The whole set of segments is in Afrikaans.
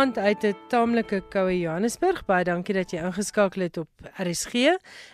Goeienaand uit 'n taamlike koue Johannesburg. Baie dankie dat jy ingeskakel het op RSG.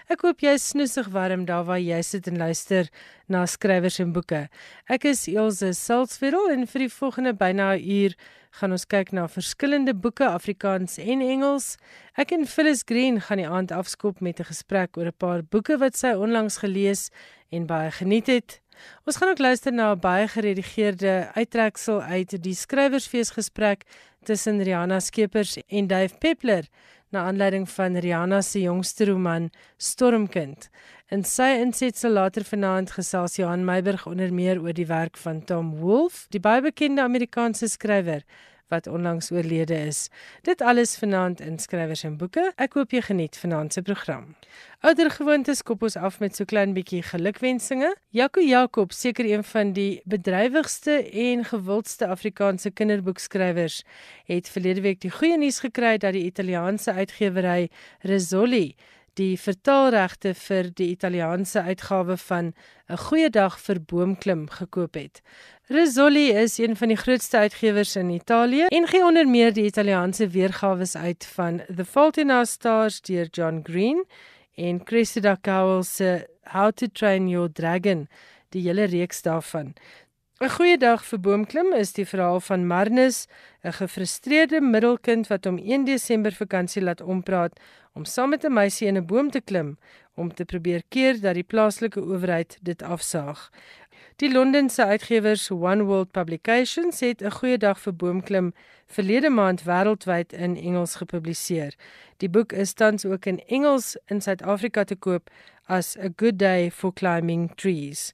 Ek hoop jy is snoesig warm daar waar jy sit en luister na skrywers en boeke. Ek is Elsje Salzwetel en vir die volgende byna 'n uur gaan ons kyk na verskillende boeke Afrikaans en Engels. Ek en Phyllis Green gaan die aand afskop met 'n gesprek oor 'n paar boeke wat sy onlangs gelees en baie geniet het. Ons gaan ook luister na 'n baie geredigeerde uittreksel uit die skrywersfeesgesprek tussen Rihanna Skeepers en Dave Peppler na aanleiding van Rihanna se jongste roman Stormkind. In sy insetsel later vanaand gesels Johan Meiburg onder meer oor die werk van Tom Wolfe, die baie bekende Amerikaanse skrywer wat onlangs oorlede is. Dit alles vanaand in skrywers en boeke. Ek hoop jy geniet vanaand se program. Ouer gewoontes kop ons af met so klein bietjie gelukwensinge. Jaco Jakob, seker een van die bedrywigste en gewildste Afrikaanse kinderboekskrywers, het verlede week die goeie nuus gekry dat die Italiaanse uitgewery Rizzoli die vertaalregte vir die Italiaanse uitgawe van 'n goeie dag vir boomklim gekoop het. Rizzoli is een van die grootste uitgewers in Italië en gee onder meer die Italiaanse weergawe uit van The Fault in Our Stars deur John Green en Cressida Cowell se How to Train Your Dragon, die hele reeks daarvan. 'n Goeie dag vir boomklim is die verhaal van Marnus, 'n gefrustreerde middelkind wat om 1 Desember vakansie laat ompraat om saam met 'n meisie in 'n boom te klim om te probeer keer dat die plaaslike owerheid dit afsaag. Die Londense uitgewers One World Publications het 'n goeie dag vir boomklim verlede maand wêreldwyd in Engels gepubliseer. Die boek is tans ook in Engels in Suid-Afrika te koop as A Good Day for Climbing Trees.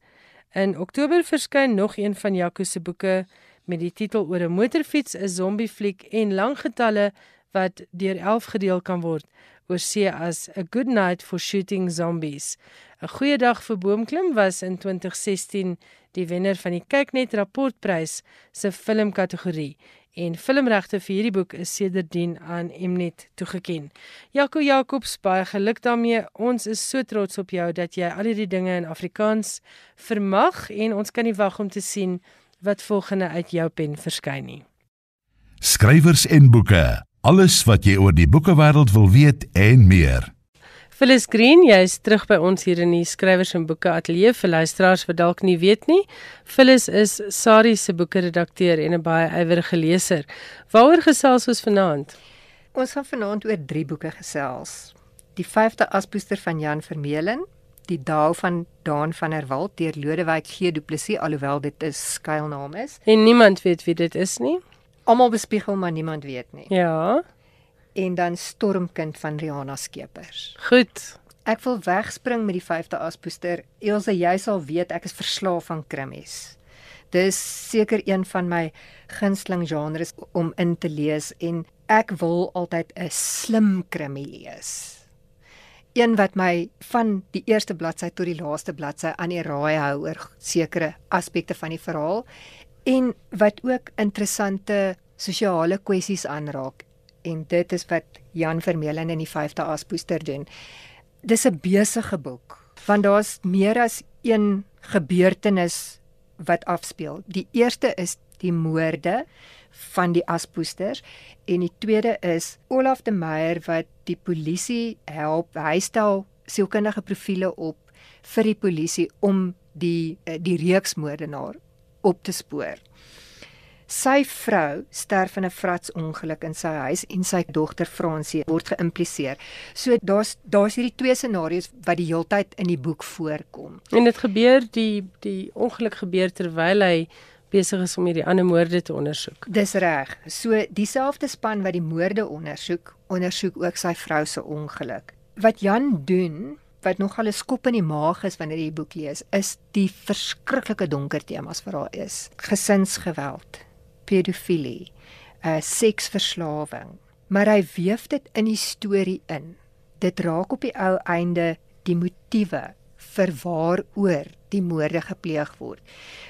In Oktober verskyn nog een van Jaco se boeke met die titel oor 'n motorfiets, 'n zombiefliek en lang getalle wat deur 11 gedeel kan word oor see as A Good Night for Shooting Zombies. 'n Goeie dag vir boomklim was in 2016 die wenner van die Kyknet rapportprys se filmkategorie en filmregte vir hierdie boek is sedertdien aan Mnet toegeken. Jaco Jacobs, baie geluk daarmee. Ons is so trots op jou dat jy al hierdie dinge in Afrikaans vermag en ons kan nie wag om te sien wat volgende uit jou pen verskyn nie. Skrywers en boeke Alles wat jy oor die boekewêreld wil weet en meer. Phyllis Green, jy is terug by ons hier in die skrywers en boeke ateljee vir luisteraars wat dalk nie weet nie. Phyllis is Sari se boeke redakteur en 'n baie ywerige leser. Waaroor gesels ons vanaand? Ons gaan vanaand oor drie boeke gesels. Die 5de aspoester van Jan Vermeulen, Die Daal van Daan van der Walt deur Lodewyk G Du Plessis alhoewel dit 'n skuilnaam is. En niemand weet wie dit is nie. Almal bespiegel maar niemand weet nie. Ja. En dan Stormkind van Rihanna Skeepers. Goed. Ek wil wegspring met die 5de aspoester. Elsje, jy sal weet ek is verslaaf aan krimmies. Dis seker een van my gunsteling genres om in te lees en ek wil altyd 'n slim krimmie lees. Een wat my van die eerste bladsy tot die laaste bladsy aan die raai hou oor sekere aspekte van die verhaal en wat ook interessante sosiale kwessies aanraak en dit is wat Jan Vermeulen in die 5de aspoester doen. Dis 'n besige boek want daar's meer as een gebeurtenis wat afspeel. Die eerste is die moorde van die aspoesters en die tweede is Olaf de Meyer wat die polisie help. Hy stel sielkundige profile op vir die polisie om die eh, die reeksmoordenaar op te spoor. Sy vrou sterf in 'n fratsongeluk in sy huis en sy dogter Fransie word geïmpliseer. So daar's daar's hierdie twee scenario's wat die heeltyd in die boek voorkom. En dit gebeur die die ongeluk gebeur terwyl hy besig is om hierdie ander moorde te ondersoek. Dis reg. So dieselfde span wat die moorde ondersoek, ondersoek ook sy vrou se ongeluk. Wat Jan doen wat nogal 'n skop in die maag is wanneer jy die boek lees, is die verskriklike donker temas vir haar is. Gesinsgeweld, pedofilie, uh, seksverslawing. Maar hy weef dit in die storie in. Dit raak op die ou einde die motiewe vir waaroor die moorde gepleeg word.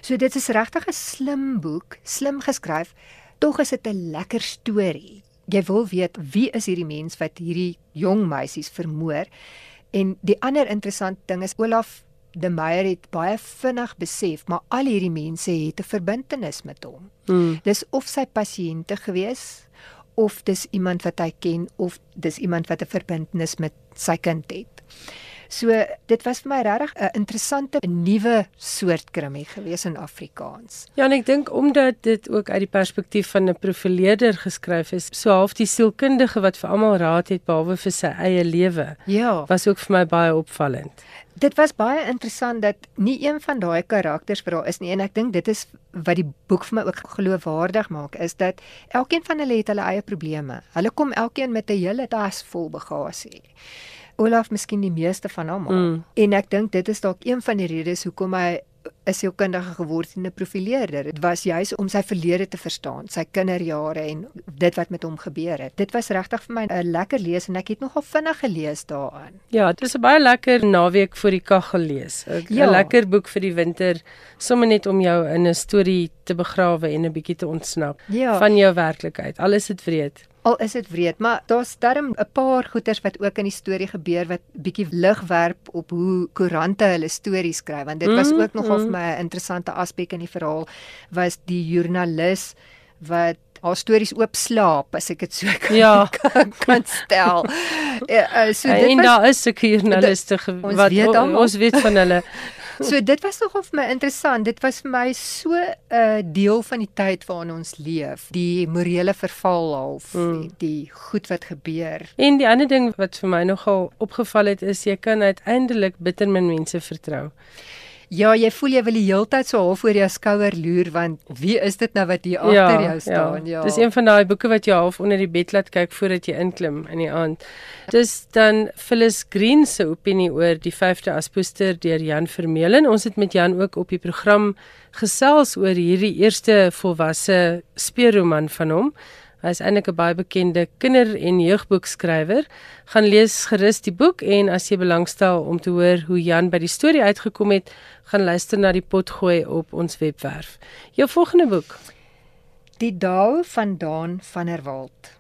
So dit is regtig 'n slim boek, slim geskryf, tog is dit 'n lekker storie. Jy wil weet wie is hierdie mens wat hierdie jong meisies vermoor? En die ander interessante ding is Olaf de Meyer het baie vinnig besef, maar al hierdie mense het 'n verbintenis met hom. Hmm. Dis of sy pasiënte gewees of dis iemand wat hy ken of dis iemand wat 'n verbintenis met sy kind het. So dit was vir my regtig 'n interessante nuwe soort krimie gewees in Afrikaans. Ja, en ek dink omdat dit ook uit die perspektief van 'n profileerder geskryf is, so half die sielkundige wat vir almal raad het behalwe vir sy eie lewe. Ja, was ook vir my baie opvallend. dit was baie interessant dat nie een van daai karakters vir haar is nie en ek dink dit is wat die boek vir my ook geloofwaardig maak is dat elkeen van hulle het hulle eie probleme. Hulle kom elkeen met 'n hele tas vol bagasie. Olaf miskien die meeste van almal. Mm. En ek dink dit is dalk een van die redes hoekom hy 'n sielkundige geword het en 'n profileerder. Dit was juis om sy verlede te verstaan, sy kinderjare en dit wat met hom gebeur het. Dit was regtig vir my 'n lekker lees en ek het nogal vinnig gelees daaraan. Ja, dit is 'n baie lekker naweek vir die kaggel lees. 'n Ja. Lekker boek vir die winter, sommer net om jou in 'n storie te begrawe en 'n bietjie te ontsnap Ja. van jou werklikheid. Alles is wreed. Al is dit wreed, maar daar's darm 'n paar goeters wat ook in die storie gebeur wat bietjie lig werp op hoe koerante hulle stories skryf want dit was Mm, ook nogal mm. vir my 'n interessante aspek in die verhaal was die joernalis wat haar stories oop slaap as ek dit so kan, Ja. kan, kan stel. Uh, so dit en was daar is sulke joernaliste wat weet almal. ons weet van hulle. So dit was nogal vir my interessant. Dit was vir my so 'n uh, deel van die tyd waarin ons leef. Die morele verval half, Mm. mm. die goed wat gebeur. En die ander ding wat vir my nogal opgeval het is jy kan uiteindelik bitter min mense vertrou. Ja, jy voel jy wil die heeltyd so half oor jou skouer loer want wie is dit nou wat hier agter jou staan? Ja. Dis een van daai boeke wat jy half onder die bed laat kyk voordat jy inklim in die aand. Dis dan Phyllis Green se opinie oor die 5de aspoester deur Jan Vermeulen. Ons het met Jan ook op die program gesels oor hierdie eerste volwasse speurroman van hom. Hy is eintlik 'n baie bekende kinder- en jeugboekskrywer. Gaan lees gerus die boek en as jy belangstel om te hoor hoe Jan by die storie uitgekom het, gaan luister na die potgooi op ons webwerf. Jou volgende boek. Die Dao van Daan van der Walt.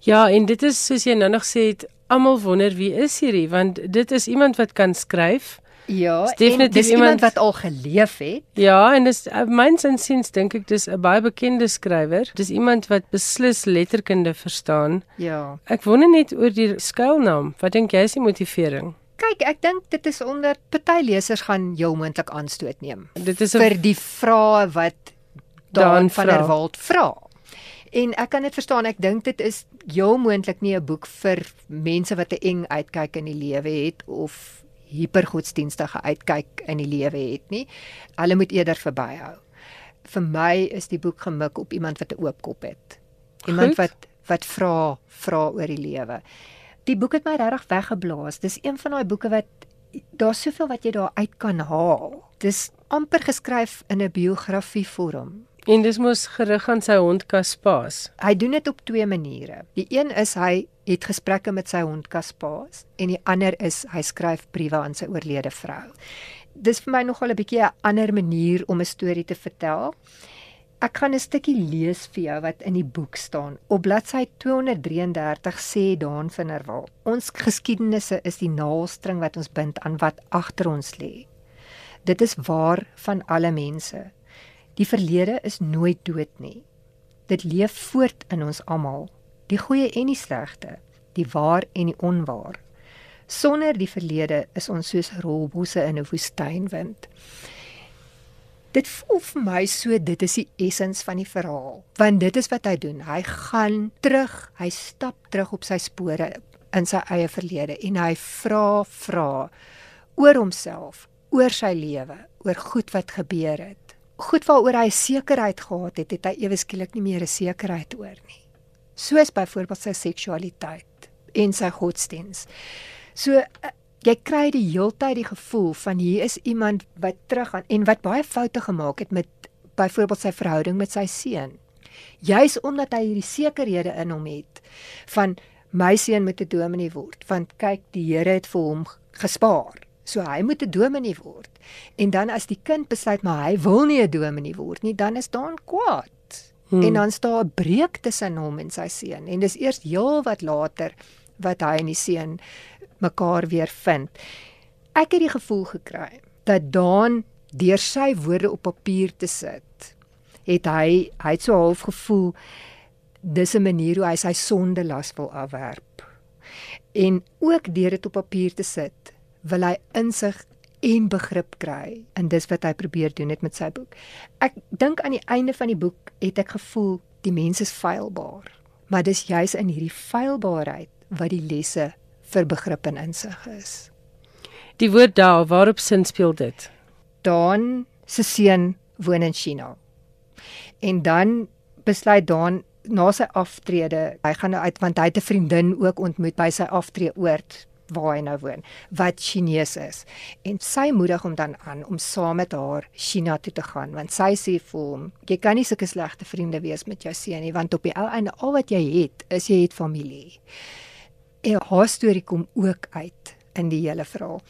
Ja, en dit is soos jy nou nog sê het, almal wonder wie is hierdie want dit is iemand wat kan skryf. Ja, en dis iemand iemand- wat al geleef het. Ja, en dis uh, myns insiens dink ek dis 'n baie bekende skrywer. Dis iemand wat beslis letterkunde verstaan. Ja. Ek wonder net oor die skuilnaam. Wat dink jy is die motivering? Kyk, ek dink dit is omdat party lesers gaan jou moontlik aanstoot neem Dit is vir die vrae wat Daan van der. Walt vra. En ek kan dit verstaan. Ek dink dit is heel moontlik nie 'n boek vir mense wat 'n eng uitkyk in die lewe het of hipergodsdienstige uitkyk in die lewe het nie. Hulle moet eerder verbyhou. Vir my is die boek gemik op iemand wat 'n oop kop het. Iemand Goed. wat wat vra vra oor die lewe. Die boek het my regtig weggeblaas. Dis een van daai boeke wat daar's soveel wat jy daar uit kan haal. Dis amper geskryf in 'n biografie vorm. En dis mos gerig aan sy hond Kaspaas. Hy doen dit op twee maniere. Die een is hy het gesprekke met sy hond Kaspaas en die ander is hy skryf briewe aan sy oorlede vrou. Dis vir my nogal 'n bietjie 'n ander manier om 'n storie te vertel. Ek gaan 'n stukkie lees vir jou wat in die boek staan. Op bladsy 233 sê Daan van der Walt: Ons geskiedenisse is die naaldstring wat ons bind aan wat agter ons lê. Dit is waar van alle mense. Die verlede is nooit dood nie. Dit leef voort in ons almal, die goeie en die slegte, die waar en die onwaar. Sonder die verlede is ons soos rolbosse in 'n woestynwind. Dit voel vir my so dit is die essens van die verhaal, want dit is wat hy doen. Hy gaan terug, hy stap terug op sy spore in sy eie verlede en hy vra vra oor homself, oor sy lewe, oor goed wat gebeur het. Goed waaroor hy sekerheid gehad het, het hy ewe skielik nie meer 'n sekerheid oor nie. Soos byvoorbeeld sy seksualiteit en sy godsdiens. So eh, jy kry die heeltyd die gevoel van hier is iemand wat teruggaan en wat baie foute gemaak het met byvoorbeeld sy verhouding met sy seun. Juis omdat hy hierdie sekerhede in hom het van my seun moet 'n dominee word want kyk die Here het vir hom gespaar. So hy moet 'n dominee word. En dan as die kind besluit maar hy wil nie 'n dominee word nie, dan is daar 'n kwaad. Hmm. En dan staan 'n breuk tussen hom en sy seun en dis eers heel wat later wat hy en die seun mekaar weer vind. Ek het die gevoel gekry dat Daan deur sy woorde op papier te sit, het hy hy het so half gevoel dis 'n manier hoe hy sy sondelas wil afwerp. En ook deur dit op papier te sit, wil hy insig en begrip kry. En dis wat hy probeer doen het met sy boek. Ek dink aan die einde van die boek het ek gevoel die mens is feilbaar. Maar dis juis in hierdie feilbaarheid wat die lesse vir begrip en insig is. Die woord daar, waarop sin speel dit? Dan se seun woon in China. En dan besluit Dan na sy aftrede, hy gaan nou uit want hy het 'n vriendin ook ontmoet by sy aftreeoord waar hy nou woon wat Chinees is. En sy moedig hom dan aan om saam met haar China toe te gaan want sy sê vir hom jy kan nie sulke slegte vriende wees met jou seun nie want op die ou einde al wat jy het is jy het familie. En haar storie kom ook uit in die hele verhaal.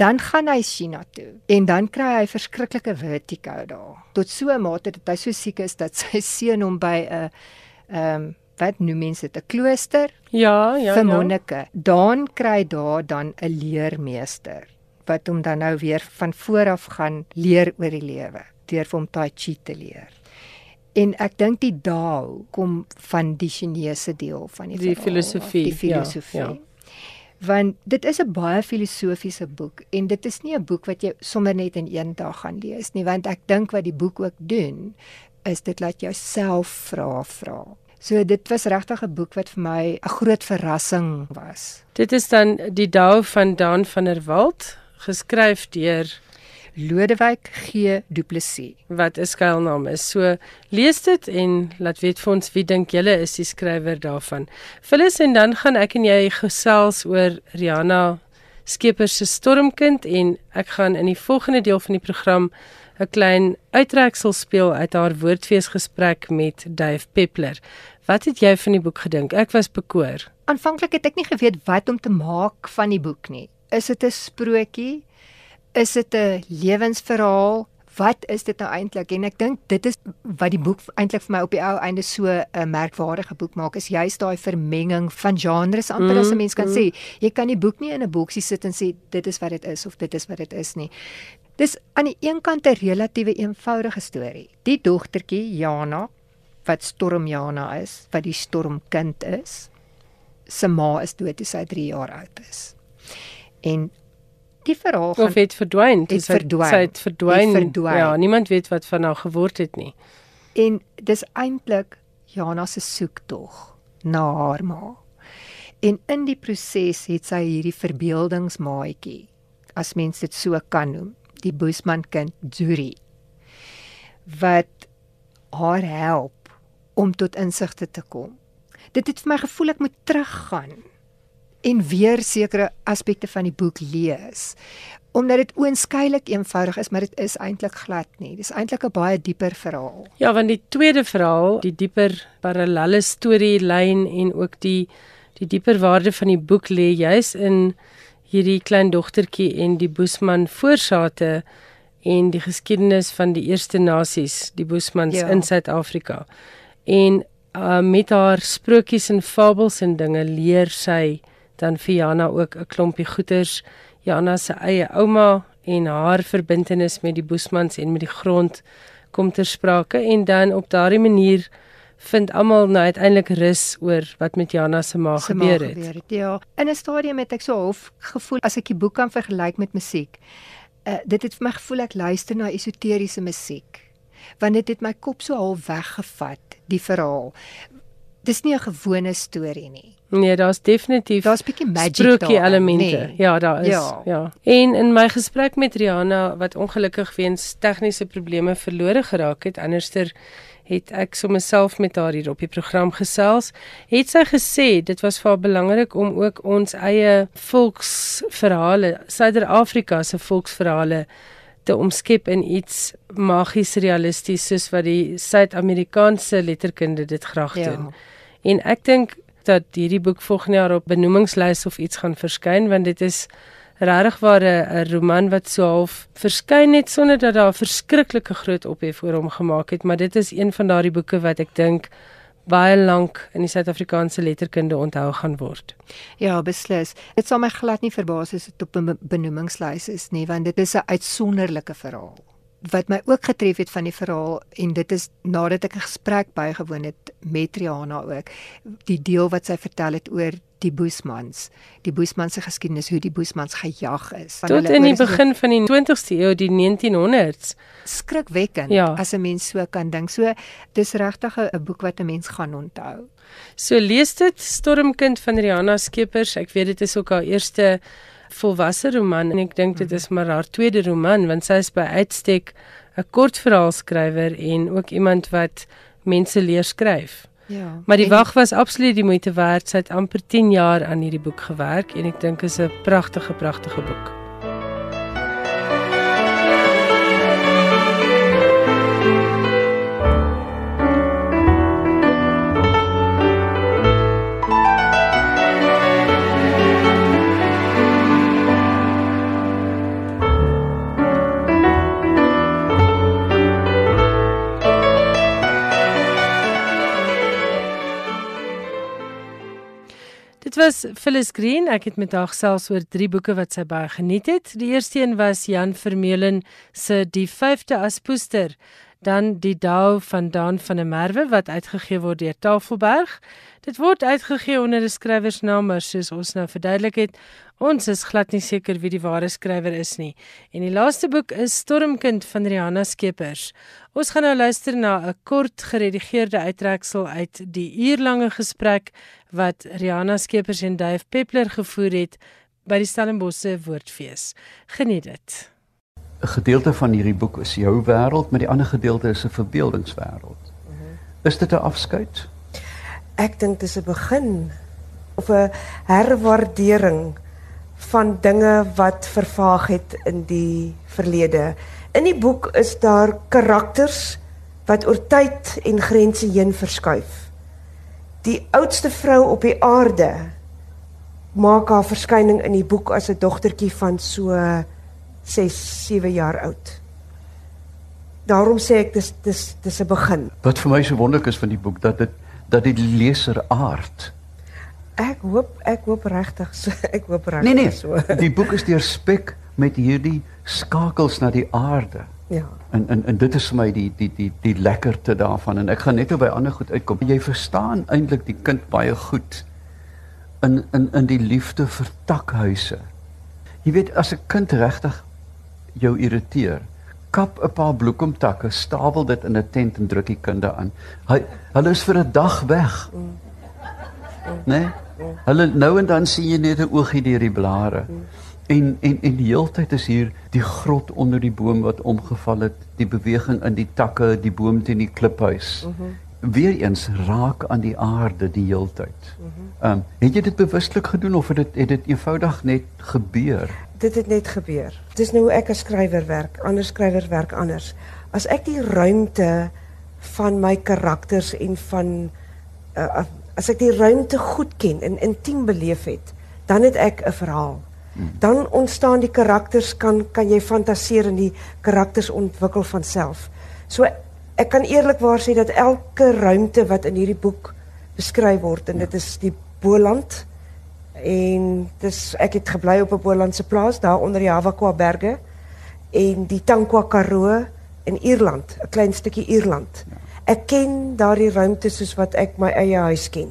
Dan gaan hy China toe en dan kry hy verskriklike vertigo daar. Tot so 'n mate dat hy so siek is dat sy seun hom by 'n ehm um, wat noem mense dit 'n klooster Ja, ja, vir ja. monnike. Dan kry daar dan 'n leermeester wat hom dan nou weer van voor af gaan leer oor die lewe deur vir hom tai chi te leer. En ek dink die Dao kom van die Chinese deel van die Die verhaal filosofie, die ja, filosofie. ja. Want dit is 'n baie filosofiese boek en dit is nie 'n boek wat jy sommer net in een dag gaan lees nie, want ek dink wat die boek ook doen is dit laat jou self vra vra. So dit was regtig 'n boek wat vir my 'n groot verrassing was. Dit is dan die Dao van Daan van der Walt, geskryf deur Lodewyk G Du Plessis. wat 'n skuilnaam is. So lees dit en laat weet vir ons wie dink julle is die skrywer daarvan. Phyllis en dan gaan ek en jy gesels oor Rihanna Skeepers se Stormkind en ek gaan in die volgende deel van die program 'n klein uittreksel speel uit haar woordfeesgesprek met Dave Peppler. Wat het jy van die boek gedink? Ek was bekoor. Aanvanklik het ek nie geweet wat om te maak van die boek nie. Is dit 'n sprokie? Is dit 'n lewensverhaal? Wat is dit nou eintlik? En ek dink dit is wat die boek eintlik vir my op die ou einde so 'n merkwaardige boek maak, is juist daai vermenging van genres amper as 'n mens kan sê. Jy kan die boek nie in 'n boksie sit en sê dit is wat dit is of dit is wat dit is nie. Dis aan die een kant 'n relatiewe eenvoudige storie. Die dogtertjie Jana wat Storm Jana is, wat die stormkind is, se ma is dood toe sy 3 jaar oud is. En die verhaal gaan Of het verdwyn. Het sy- verdwyn. Sy het verdwyn. Het verdwyn. Ja, niemand weet wat van haar geword het nie. en dis eintlik Jana se soektog na haar ma. En in die proses het sy hierdie verbeeldingsmaatjie, as mens dit so kan noem, die Boesman kind Juri wat haar help om tot insigte te kom. Dit het vir my gevoel ek moet teruggaan en weer sekere aspekte van die boek lees omdat dit oënskynlik eenvoudig is, maar dit is eintlik glad nie. Dis eintlik 'n baie dieper verhaal. Ja, want die tweede verhaal, die dieper parallelle storielyn en ook die die dieper waarde van die boek lê juis in hierdie klein dogtertjie en die Boesman voorsate en die geskiedenis van die eerste nasies, die Boesmans Ja. in Suid-Afrika. En uh, met haar sprokies en fabels en dinge leer sy dan vir Jana ook 'n klompie goeters Jana se eie ouma en haar verbintenis met die Boesmans en met die grond kom ter sprake en dan op daardie manier vind almal nou uiteindelik rus oor wat met Jana se ma gebeur het. gebeur het. Ja, in 'n stadium het ek so half gevoel as ek die boek kan vergelyk met musiek. Uh, dit het vir my gevoel ek luister na esoteriese musiek. Want dit het my kop so half weggevat, die verhaal. Dis nie 'n gewone storie nie. Nee, daar's definitief Daar's bietjie magic sprookie daarin, elemente. nee. Ja, daar is. Ja. Ja. ja. En in my gesprek met Rihanna wat ongelukkig weens tegniese probleme verlore geraak het, anderster het ek sommer self met haar hier op die program gesels, het sy gesê dit was vir haar belangrik om ook ons eie volksverhale, Suider-Afrika se volksverhale te omskep in iets magies realisties soos wat die Suid-Amerikaanse letterkunde dit graag Ja. doen. En ek dink dat hierdie boek volgende jaar op benoemingslys of iets gaan verskyn want dit is regtig waar 'n 'n roman wat so half verskyn het sonder dat daar 'n verskriklike groot ophef oor hom gemaak het, maar dit is een van daardie boeke wat ek dink baie lank in die Suid-Afrikaanse letterkunde onthou gaan word. Ja, beslis. Dit sal my glad nie verbaas as dit op 'n benoemingslys is nie, want dit is 'n uitsonderlike verhaal. Wat my ook getref het van die verhaal en dit is nadat ek 'n gesprek bygewoon het met Rihanna ook die deel wat sy vertel het oor die Boesmans, die Boesman se geskiedenis, hoe die Boesmans gejag is. Tot in die begin van die 20ste eeu, die 1900s. Skrikwekkend ja. as 'n mens so kan dink. So dis regtig 'n boek wat 'n mens gaan onthou. So lees dit Stormkind van Rihanna Skeepers. Ek weet dit is ook haar eerste volwasse roman en ek dink dit is maar haar tweede roman want sy is by uitstek 'n kortverhaalskrywer en ook iemand wat mense leer skryf. Ja. Maar die wag was absoluut die moeite werd. Sy het amper 10 jaar aan hierdie boek gewerk en ek dink is 'n pragtige pragtige boek. Dit was Phyllis Green. Ek het met haar gesels oor drie boeke wat sy baie geniet het. Die eerste een was Jan Vermeulen se Die 5de Aspoester, dan Die Dao van Daan van der Merwe wat uitgegee word deur Tafelberg. Dit word uitgegee onder 'n skrywersnaam, maar soos ons nou verduidelik het, ons is glad nie seker wie die ware skrywer is nie. En die laaste boek is Stormkind van Rihanna Skeepers. Ons gaan nou luister na 'n kort geredigeerde uittreksel uit die uurlange gesprek wat Rihanna Skeepers en Dave Peppler gevoer het by die Stellenbosse Woordfees. Geniet dit. 'n Gedeelte van hierdie boek is jou wêreld, maar die ander gedeelte is 'n verbeeldingswêreld. Is dit 'n afskeid? Ek dink dit is 'n begin of 'n herwaardering van dinge wat vervaag het in die verlede. In die boek is daar karakters wat oor tyd en grense heen verskuif die oudste vrou op die aarde maak haar verskyning in die boek as 'n dogtertjie van so 6, 7 jaar oud. Daarom sê ek dis dis dis 'n begin. Wat vir my so wonderlik is van die boek dat dit dat die leser aard. Ek hoop ek hoop regtig so ek hoop regtig nee, nee, so. Die boek is deurspek met hierdie skakels na die aarde. Ja. En en en dit is vir my die die die die lekkerte daarvan en ek gaan net oor by ander goed uitkom. Jy verstaan eintlik die kind baie goed in in in die liefde vir takhuise. Jy weet as 'n kind regtig jou irriteer, kap 'n paar bloekomtakke, stapel dit in 'n tent en druk die kinde aan. Hy hulle is vir 'n dag weg. Mm. Mm. Nee? Mm. Hulle nou en dan sien jy net 'n oogie deur die blare. Mm. En en en die hele tyd is hier die grot onder die boom wat omgeval het, die beweging in die takke, die boom teen die kliphuis. Mm Weereens raak aan die aarde die hele tyd. Mm ehm um, het jy dit bewuslik gedoen of het dit het dit eenvoudig net gebeur? Dit het net gebeur. Dis nou hoe ek as skrywer werk. Ander skrywers werk anders. As ek die ruimte van my karakters en van uh, as ek die ruimte goed ken en intiem beleef het, dan het ek 'n verhaal dan ontstaan die karakters kan kan jy fantaseer en die karakters ontwikkel van self. So ek kan eerlikwaar sê dat elke ruimte wat in hierdie boek beskryf word en dit is die Boland en dis ek het gebly op 'n Bolandse plaas daar onder die Havakwa berge en die Tankwa Karoo in Ierland, 'n klein stukkie Ierland. Ek ken daardie ruimtes soos wat ek my eie huis ken.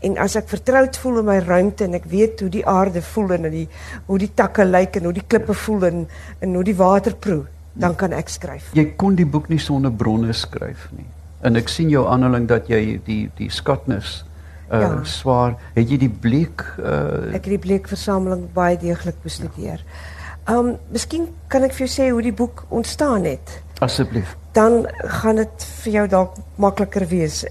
En as ek vertroud voel in my ruimte en ek weet hoe die aarde voel en die hoe die takke lyk en hoe die klippe voel en en hoe die water proe, dan kan ek skryf. Jy kon die boek nie sonder bronne skryf nie. En ek sien jou aanhaling dat jy die die skatnis uh ja. swaar, het jy die bleek uh Ek het die bleek versameling baie deeglik bestudeer. Ja. Um miskien kan ek vir jou sê hoe die boek ontstaan het. Asseblief. Dan gaan dit vir jou dalk makliker wees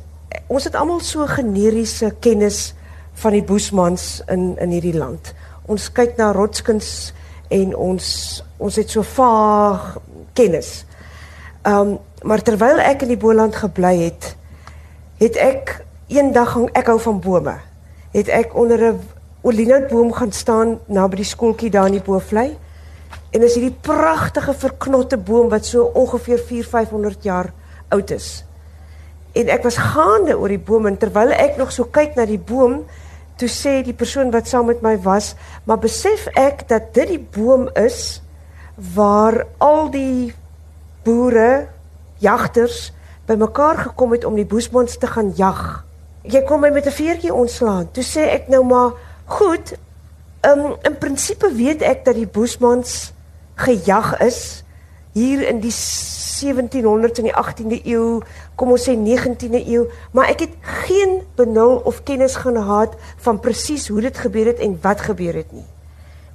ons het almal so generiese kennis van die boesmans in in hierdie land. Ons kyk na rotskuns en ons ons het so vaag kennis. Ehm um, maar terwyl ek in die Boland gebly het, het ek eendag hang ek hou van bome. Het ek onder 'n olienoutboom gaan staan na by die skooltjie daar in die Boevlei. En is hierdie pragtige verknotte boom wat so ongeveer 4-500 jaar oud is en ek was gaande oor die boom en terwyl ek nog so kyk na die boom toe sê die persoon wat saam met my was maar besef ek dat dit die boom is waar al die boere jagters bymekaar gekom het om die boesmans te gaan jag. Jy kom my met 'n veertjie ontslaan. Toe sê ek nou maar, goed, um, in prinsipie weet ek dat die boesmans gejag is hier in die 1700s en die 18de eeu, kom ons sê 19de eeu, maar ek het geen benul of kennis gehad van presies hoe dit gebeur het en wat gebeur het nie.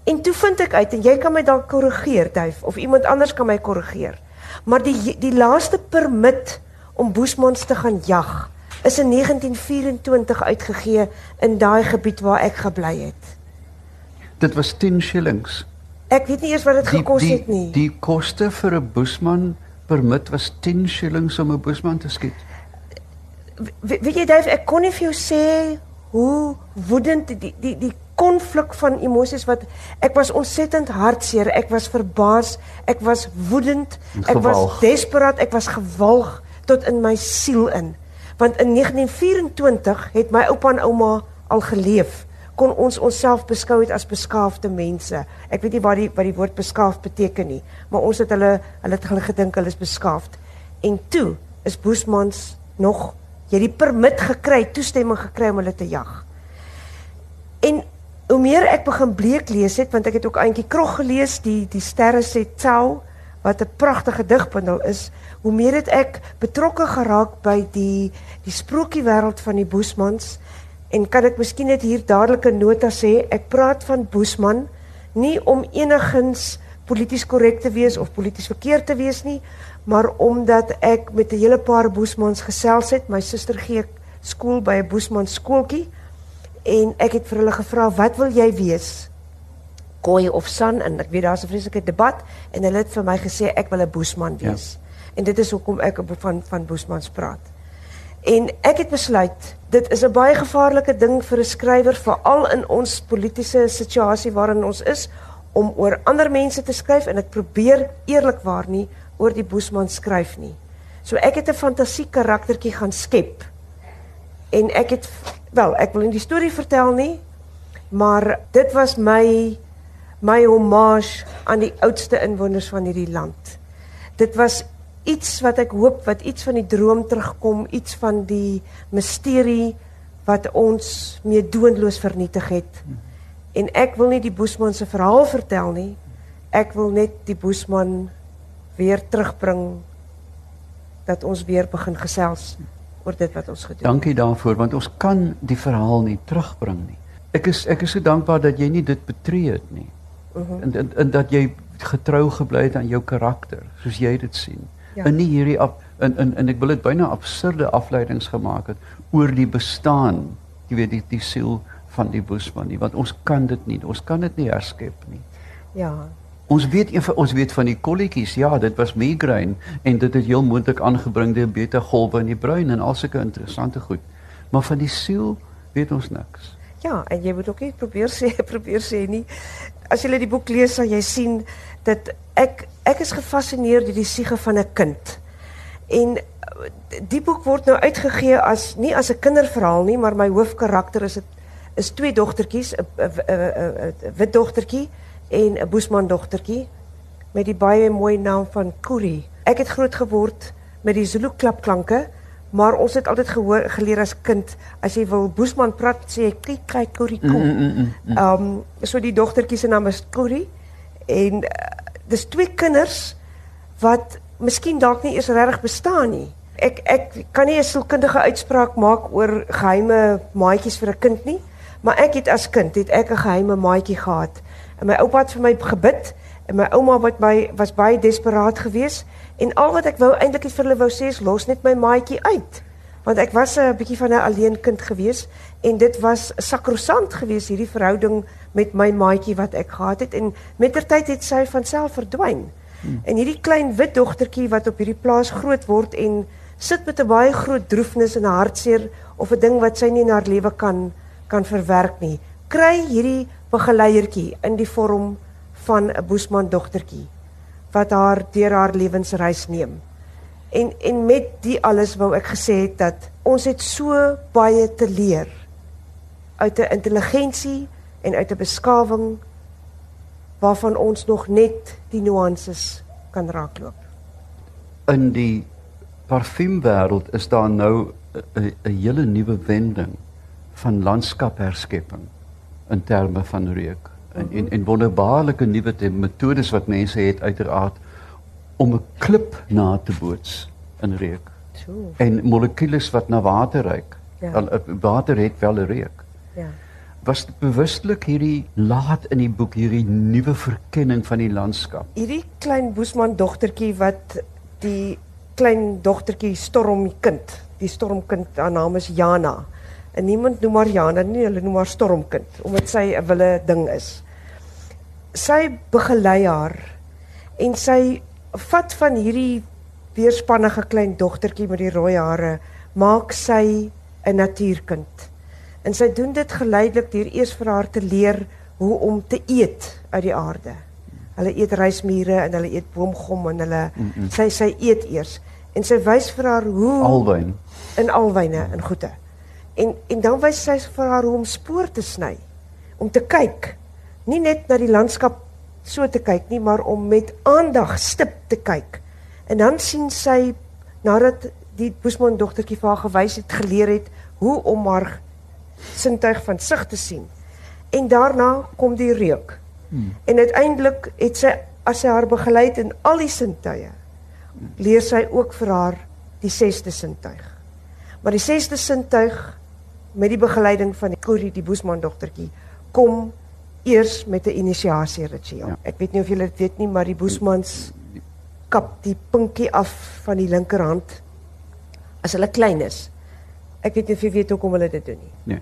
En toe vind ek uit en jy kan my dalk korrigeer, Duif, of iemand anders kan my korrigeer. Maar die die laaste permit om boesmans te gaan jag is in 1924 uitgegee in daai gebied waar ek gebly het. Dit was 10 shillings. Ek weet nie eers wat dit gekos het nie. Die koste vir 'n boesman permit was 10 shillings om 'n boesman te skiet. We, weet jy Dave, ek kon nie vir jou sê hoe woedend die die die konflik van emosies wat ek was ontsettend hartseer, ek was verbaas, ek was woedend, ek was desperaat, ek was gewalg tot in my siel in. Want in 1924 het my oupa en ouma al geleef kon ons onsself beskou het as beskaafde mense. Ek weet nie wat die wat die woord beskaafd beteken nie, maar ons het hulle hulle het hulle gedink hulle is beskaafd. En toe is Boesmans nog jy die permit gekry, toestemming gekry om hulle te jag. En hoe meer ek begin bleek lees het, want ek het ook eintjie krog gelees, die die sterre sê tel wat 'n pragtige digbundel is, hoe meer het ek betrokke geraak by die die sprokiewêreld van die Boesmans En kan ek miskien net hier dadelik 'n nota sê? Ek praat van Boesman nie om enigsins polities korrek te wees of polities verkeerd te wees nie, maar omdat ek met 'n hele paar Boesmans gesels het. My suster gee skool by 'n Boesman skooltjie en ek het vir hulle gevra, "Wat wil jy wees?" Koei of San en ek weet daar's 'n vreeslike debat en hulle het vir my gesê ek wil 'n Boesman ja. wees. Ja. En dit is hoekom ek van van Boesmans praat. En ek het besluit dit is 'n baie gevaarlike ding vir 'n skrywer veral in ons politieke situasie waarin ons is om oor ander mense te skryf en ek probeer eerlikwaar nie oor die Boesman skryf nie. So ek het 'n fantasie karaktertjie gaan skep. En ek het wel, ek wil nie die storie vertel nie, maar dit was my my hommage aan die oudste inwoners van hierdie land. Dit was iets wat ek hoop wat iets van die droom terugkom, iets van die misterie wat ons mee doonloos vernietig het. En ek wil nie die Boesman se verhaal vertel nie. Ek wil net die Boesman weer terugbring dat ons weer begin gesels oor dit wat ons gedoen het. Dankie daarvoor want ons kan die verhaal nie terugbring nie. Ek is ek is so dankbaar dat jy nie dit betree het nie. Uh mhm. -huh. en, en en dat jy getrou gebly het aan jou karakter soos jy dit sien ja. in hierdie op in in en ek wil dit byna absurde afleidings gemaak het oor die bestaan jy weet die die siel van die boesman nie want ons kan dit nie ons kan dit nie herskep nie. Ja. Ons weet een van ons weet van die kolletjies ja dit was migraine en dit het heel moontlik aangebring deur beta golwe in die brein en al sulke interessante goed maar van die siel weet ons niks. Ja en jy moet ook nie probeer sê probeer sê nie. As jy die boek lees sal jy sien dat ek ek is gefassineer deur die siege van 'n kind. En die boek word nou uitgegee as nie as 'n kinderverhaal nie, maar my hoofkarakter is dit is twee dogtertjies, 'n wit dogtertjie en 'n boesman dogtertjie met die baie mooi naam van Kuri. Ek het groot geword met die Zulu klapklanke, maar ons het altyd gehoor geleer as kind as jy wil boesman praat sê jy kyk kyk Kuri kom. Mm, mm, mm, mm. Ehm um, so die dogtertjie se naam is Kuri en dis twee kinders wat miskien dalk nie eers regtig bestaan nie. Ek ek kan nie 'n sielkundige uitspraak maak oor geheime maatjies vir 'n kind nie, maar ek het as kind het ek 'n geheime maatjie gehad. En my oupa het vir my gebid en my ouma wat my was baie desperaat geweest en al wat ek wou eintlik vir hulle wou sê is los net my maatjie uit. Want ek was 'n bietjie van 'n alleen kind geweest en dit was sakrosant geweest hierdie verhouding met my maatjie wat ek gehad het en mettertyd het sy van self verdwyn. Hmm. En hierdie klein wit dogtertjie wat op hierdie plaas groot word en sit met 'n baie groot droefnis en hartseer of 'n ding wat sy nie in haar lewe kan kan verwerk nie, kry hierdie begeleiertjie in die vorm van 'n boesman dogtertjie wat haar deur haar lewensreis neem. En en met die alles wou ek gesê het dat ons het so baie te leer uit 'n intelligensie en uit 'n beskawing waarvan ons nog net die nuances kan raakloop. In die parfuumwêreld is daar nou 'n hele nuwe wending van landskapherskepping in terme van reuk en en, en wonderbaarlike nuwe metodes wat mense het uiteraard om 'n klip na te boots in reuk. So. En molekules wat na water ruik. Ja. Al, eh, water het wel 'n reuk. Ja. Was bewustelik hierdie laat in die boek hierdie nuwe verkenning van die landskap? Hierdie klein Boesman dogtertjie wat die klein dogtertjie Stormkind, die Stormkind, haar naam is Jana. En niemand noem haar Jana nie, hulle noem haar Stormkind omdat sy 'n wille ding is. Sy begelei haar en sy vat van hierdie weerspannige klein dogtertjie met die rooi hare, maak sy 'n natuurkind. En sy doen dit geleidelik deur eers vir haar te leer hoe om te eet uit die aarde. Hulle eet rysmure en hulle eet boomgom en hulle mm -mm. sy sy eet eers en sy wys vir haar hoe Alwyn. in alwyne en goede. En en dan wys sy vir haar hoe om spoor te sny, om te kyk. Nie net na die landskap so te kyk nie, maar om met aandag stip te kyk. En dan sien sy nadat die Boesman dogtertjie vir haar gewys het, geleer het hoe om haar sintuig van sig te sien. En daarna kom die reuk. Hmm. En uiteindelik het sy as sy haar begelei in al die sintuie, leer sy ook vir haar die sesde sintuig. Maar die sesde sintuig met die begeleiding van die Kuri die Boesman dogtertjie kom eers met 'n inisiasie ritueel. Ja. Ek weet nie of julle dit weet nie, maar die Boesmans kap die pinkie af van die linkerhand as hulle klein is. Ek weet nie of jy weet hoekom hulle dit doen nie. Nee.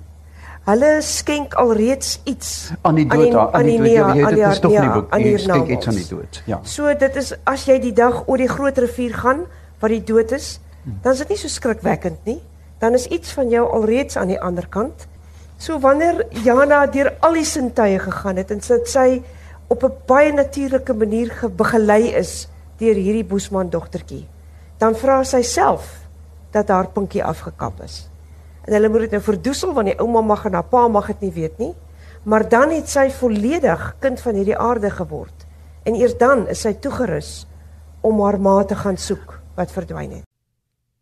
Hulle skenk alreeds iets Aan die dood, aan die dood. nee, Ja, jy aan dit die is tog ja, boek. aan Jy die skenk iets aan die dood. Ja. So dit is as jy die dag oor die groot rivier gaan waar die dood is, dan is dit nie so skrikwekkend nie. Dan is iets van jou alreeds aan die ander kant. So wanneer Jana deur al die sintuie gegaan het en sit sy op 'n baie natuurlike manier begelei is deur hierdie Boesman dogtertjie, dan vra sy self dat haar pinkie afgekap is. En hulle moet dit nou verdoesel want die ouma mag en haar pa mag dit nie weet nie. Maar dan het sy volledig kind van hierdie aarde geword. En eers dan is sy toegerus om haar ma te gaan soek wat verdwyn het.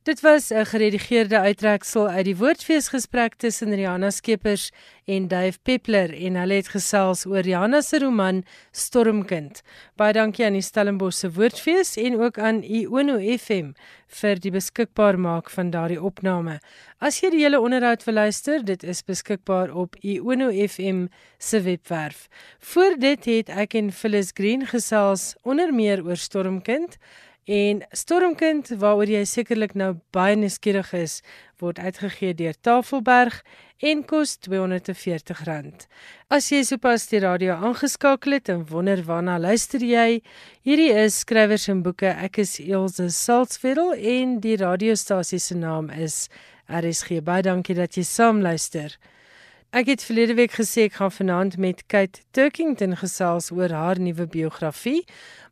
Dit was 'n geredigeerde uittreksel uit die woordfeesgesprek tussen Rihanna Skeepers en Dave Peppler en hulle het gesels oor Rihanna se roman Stormkind. Baie dankie aan die Stellenbosch se woordfees en ook aan Iono FM vir die beskikbaar maak van daardie opname. As jy die hele onderhoud wil luister, dit is beskikbaar op Iono FM se webwerf. Voor dit het ek en Phyllis Green gesels onder meer oor Stormkind. En Stormkind waaroor jy sekerlik nou baie nuuskierig is, word uitgegee deur Tafelberg en kos R240. As jy sopas die radio aangeskakel het en wonder waarna luister jy, hierdie is skrywers en boeke. Ek is Elsje Salzwetel en die radiostasie se naam is RSG. Baie dankie dat jy saam luister. Ek het verlede week gesê ek gaan vanaand met Kate Turkington gesels oor haar nuwe biografie,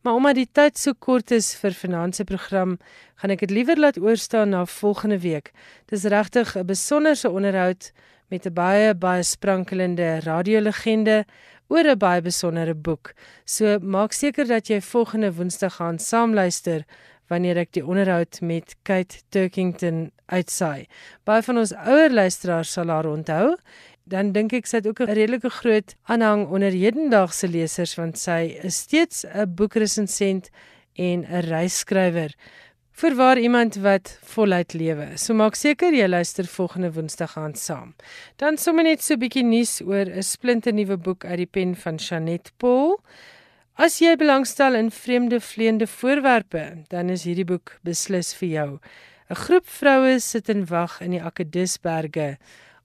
maar omdat die tyd so kort is vir vanaand se program, gaan ek dit liewer laat oorstaan na volgende week. Dis regtig 'n besonderse onderhoud met 'n baie baie sprankelende radiolegende oor 'n baie besondere boek. So maak seker dat jy volgende Woensdag gaan saamluister wanneer ek die onderhoud met Kate Turkington uitsaai. Baie van ons ouer luisteraars sal haar onthou dan dink ek sy het ook 'n redelike groot aanhang onder hedendaagse lesers want sy is steeds 'n boekresensent en 'n reisskrywer. Voorwaar iemand wat voluit lewe. So maak seker jy luister volgende Woensdag aan saam. Dan sommer net so 'n bietjie nuus oor 'n splinte nuwe boek uit die pen van Janet Paul. As jy belangstel in vreemde vleiende voorwerpe, dan is hierdie boek beslis vir jou. 'n Groep vroue sit en wag in die Akedisberge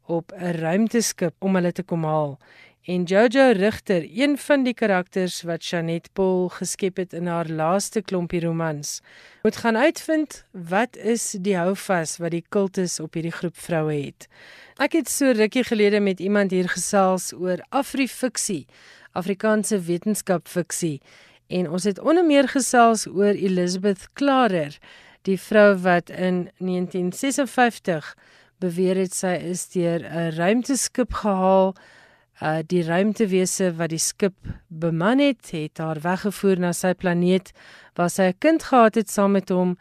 op 'n ruimteskip om hulle te kom haal. En Jojo Rigter, een van die karakters wat Janet Paul geskep het in haar laaste klompie romans, moet gaan uitvind wat is die houvas wat die kultus op hierdie groep vroue het. Ek het so rukkie gelede met iemand hier gesels oor Afrifiksie, Afrikaanse wetenskapfiksie, en ons het onder meer gesels oor Elizabeth Klarer, die vrou wat in 1956 beweer het sy is deur 'n ruimteskip gehaal. Uh die ruimtewese wat die skip beman het, het haar weggevoer na sy planeet waar sy 'n kind gehad het saam met hom.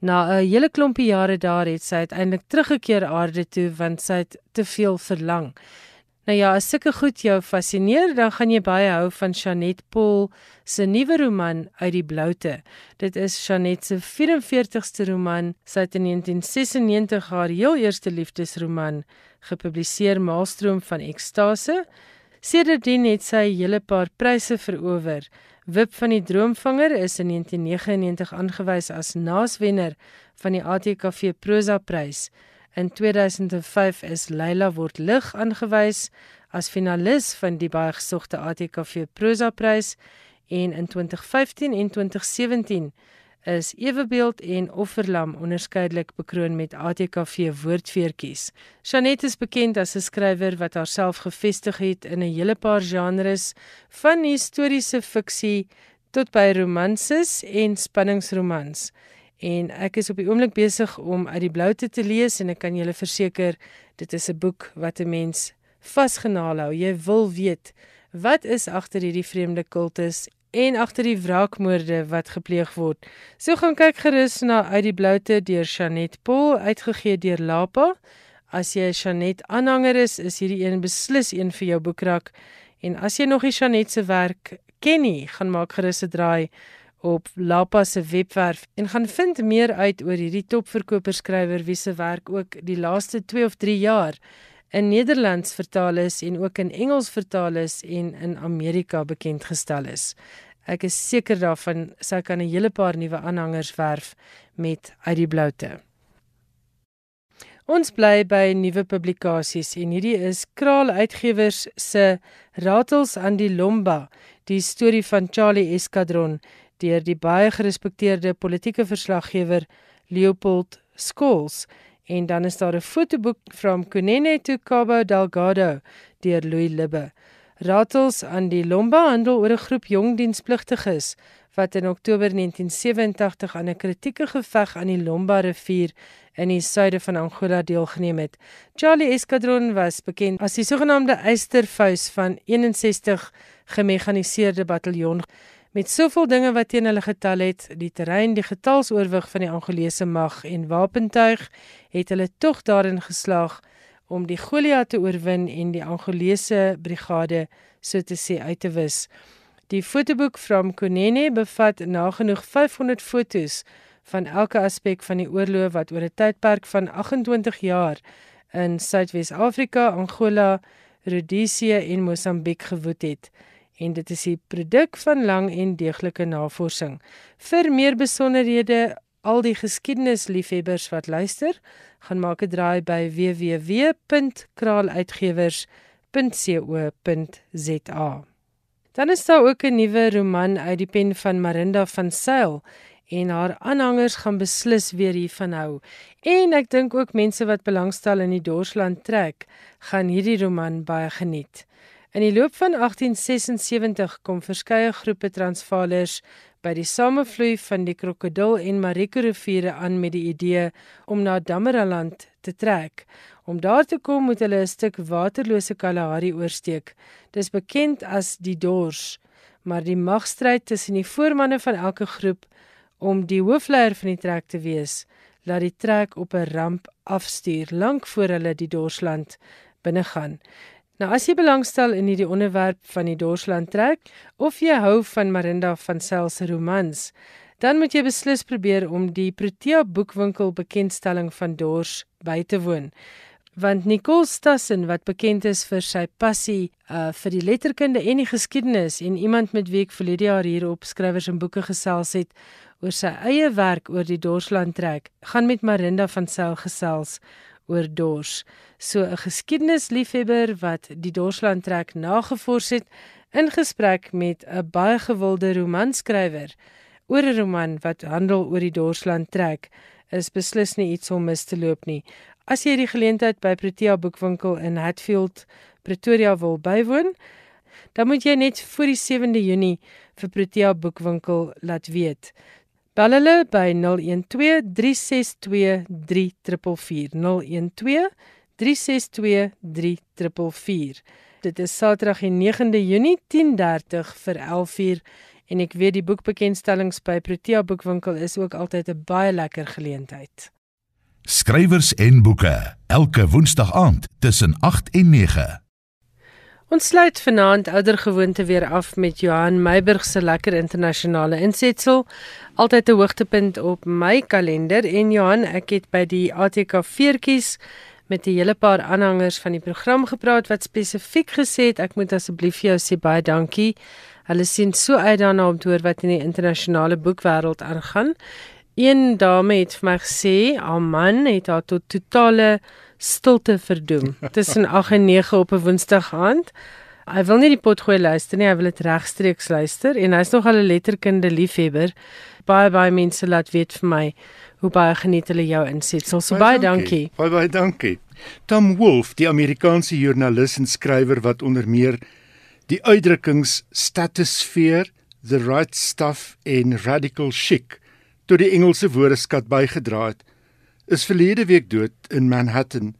Na 'n hele klompie jare daar het sy uiteindelik teruggekeer aarde toe want sy het te veel verlang. Nou ja, as sulke goed jou fascineer, dan gaan jy baie hou van Janet Paul se nuwe roman Uit die Bloute. Dit is Janet se 44ste roman. Sy het in 1996 haar heel eerste liefdesroman gepubliseer, Maalstroom van Ekstase. Sedertdien het sy 'n hele paar pryse verower. Wip van die Droomvanger is in 1999 aangewys as naaswenner van die ATKV Prosa Prys. In 2005 is Leila word lig aangewys as finalis van die baie gesogte ATKV Prosa Prys en in 2015 en 2017 is Ewebeeld en Offerlam onderskeidelik bekroon met ATKV woordfeertjies. Janet is bekend as 'n skrywer wat haarself gevestig het in 'n hele paar genres van historiese fiksie tot by romanses en spanningsromans. En ek is op die oomblik besig om uit die blou te, lees en ek kan julle verseker dit is 'n boek wat 'n mens vasgenaal hou. Jy wil weet wat is agter hierdie vreemde kultus en agter die wraakmoorde wat gepleeg word. So gaan kyk gerus na uit die bloute deur Chanet Paul uitgegee deur Lapa. As jy 'n Chanet aanhanger is, is hierdie een beslis een vir jou boekrak. En as jy nog die Chanet se werk ken nie, gaan maak gerus 'n draai op Lapa se webwerf en gaan vind meer uit oor hierdie topverkoperskrywer wie se werk ook die laaste 2 of 3 jaar in Nederlands vertaal is en ook in Engels vertaal is en in Amerika bekend gestel is. Ek is seker daarvan sy kan 'n hele paar nuwe aanhangers werf met uit die bloute. Ons bly by nuwe publikasies en hierdie is Kraal Uitgewers se Ratels aan die Lomba, die storie van Charlie Eskadron deur die baie gerespekteerde politieke verslaggewer Leopold Skols en dan is daar 'n fotoboek from Kunene to Cabo Delgado deur Louis Libbe. Ratels aan die Lomba handel oor 'n groep jong dienspligtiges wat in Oktober 1987 aan 'n kritieke geveg aan die Lomba rivier in die suide van Angola deelgeneem het. Charlie Escadron was bekend as die sogenaamde Eystervuis van 61 gemekaniseerde bataljon met soveel dinge wat teen hulle getal het, die terrein, die getalsoorwig van die Angolese mag en wapentuig, het hulle tog daarin geslaag om die Goliat te oorwin en die Angolese brigade so te sê uit te wis. Die fotoboek from Kunene bevat nagenoeg 500 fotos van elke aspek van die oorlog wat oor 'n tydperk van 28 jaar in Suidwes-Afrika, Angola, Rodesië en Mosambiek gewoed het en dit is die produk van lang en deeglike navorsing. Vir meer besonderhede, al die geskiedenisliefhebbers wat luister, gaan maak 'n draai by www.kraluitgewers.co.za. Dan is daar ook 'n nuwe roman uit die pen van Marinda van Sail en haar aanhangers gaan beslis weer hiervan hou. En ek dink ook mense wat belangstel in die Dorsland trek, gaan hierdie roman baie geniet. In die loop van 1876 kom verskeie groepe Transvaalers by die samevloei van die Krokodil en Mariko riviere aan met die idee om na Damaraland te trek. Om daar te kom moet hulle 'n stuk waterlose Kalahari oorsteek. Dis bekend as die Dors, maar die magstryd tussen die voormanne van elke groep om die hoofleier van die trek te wees, laat die trek op 'n ramp afstuur lank voor hulle die Dorsland binnegaan. Nou as jy belangstel in hierdie onderwerp van die Dorsland trek of jy hou van Marinda van Sail se romans, dan moet jy beslis probeer om die Protea boekwinkel bekendstelling van Dors by te woon. Want Nicole Stassen wat bekend is vir sy passie uh vir die letterkunde en die geskiedenis en iemand met wie ek verlede jaar hier op skrywers en boeke gesels het oor sy eie werk oor die Dorsland trek, gaan met Marinda van Sail gesels oor dors. So 'n geskiedenisliefhebber wat die Dorsland trek nagevors het in gesprek met 'n baie gewilde romanskrywer oor 'n roman wat handel oor die Dorsland trek is beslis nie iets om mis te loop nie. As jy die geleentheid by Protea Boekwinkel in Hatfield, Pretoria wil bywoon, dan moet jy net voor die 7de Junie vir Protea Boekwinkel laat weet. Bel hulle by 012 362 3444 012 362 3444. Dit is Saterdag die 9de Junie 10:30 vir 11:00 en ek weet die boekbekendstellings by Protea Boekwinkel is ook altyd 'n baie lekker geleentheid. Skrywers en boeke elke woensdag aand tussen 8 en 9. Ons sluit vanaand ouer gewoonte weer af met Johan Meiburg se lekker internasionale insetsel. Altyd 'n hoogtepunt op my kalender en Johan, ek het by die ATK veertjies met 'n hele paar aanhangers van die program gepraat wat spesifiek gesê het ek moet asseblief vir jou sê baie dankie. Hulle sien so uit daarna om te hoor wat in die internasionale boekwêreld aangaan. Een dame het vir my gesê, "Haar man het haar tot totale stilte verdoem tussen 8 en 9 op 'n Woensdag aand. Hy wil nie die potgooi luister nie, hy wil dit regstreeks luister en hy's nog al 'n letterkunde liefhebber. Baie baie mense laat weet vir my hoe baie geniet hulle jou insetsel. So baie, baie dankie. Baie baie dankie. Tom Wolf, die Amerikaanse joernalis en skrywer wat onder meer die uitdrukkings statosphere, the right stuff en radical chic tot die Engelse woordeskat bygedra het is verlede week dood in Manhattan,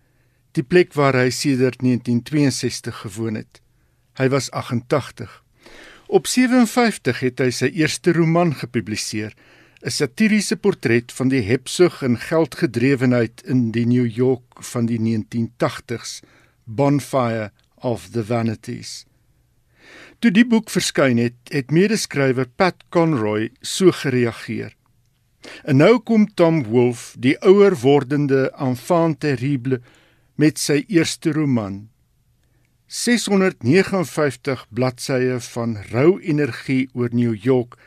die plek waar hy sedert 1962 gewoon het. Hy was 88. Op 57 het hy sy eerste roman gepubliseer, 'n satiriese portret van die hebsug en geldgedrewenheid in die New York van die 1980s, Bonfire of the Vanities. Toe die boek verskyn het, het medeskrywer Pat Conroy so gereageer. En nou kom Tom Wolfe, die ouer wordende enfant terrible met sy eerste roman. 659 bladsye van rou energie oor New York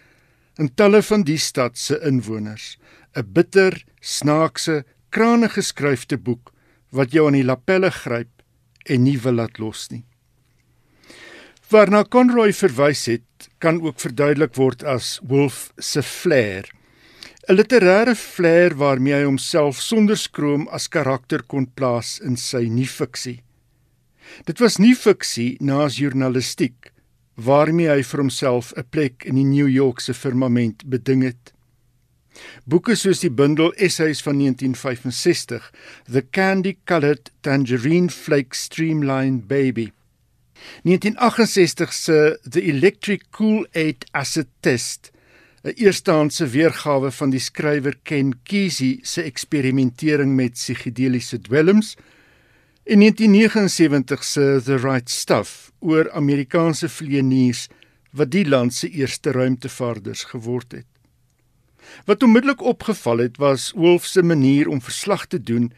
en talle van die stad se inwoners. 'n Bitter, snaakse, krane geskryfde boek wat jou aan die lapelle gryp en nie wil laat los nie. Waarna Conroy verwys het, kan ook verduidelik word as Wolf se flair. 'n literêre flair waarmee hy homself sonder skroom as karakter kon plaas in sy nie-fiksie. Dit was nie fiksie naas journalistiek waarmee hy vir homself 'n plek in die New Yorkse firmament beding het. Boeke soos die bundel essays van 1965, The Candy-Colored Tangerine Flake Streamlined Baby. 1968 se The Electric Kool-Aid Acid Test 'n eerstehandse weergawe van die skrywer Ken Kesey se eksperimentering met psigedeliese dwelms en 1979 se The Right Stuff oor Amerikaanse vlieëniers wat die land se eerste ruimtevaarders geword het. Wat onmiddellik opgeval het was Wolf se manier om verslag te doen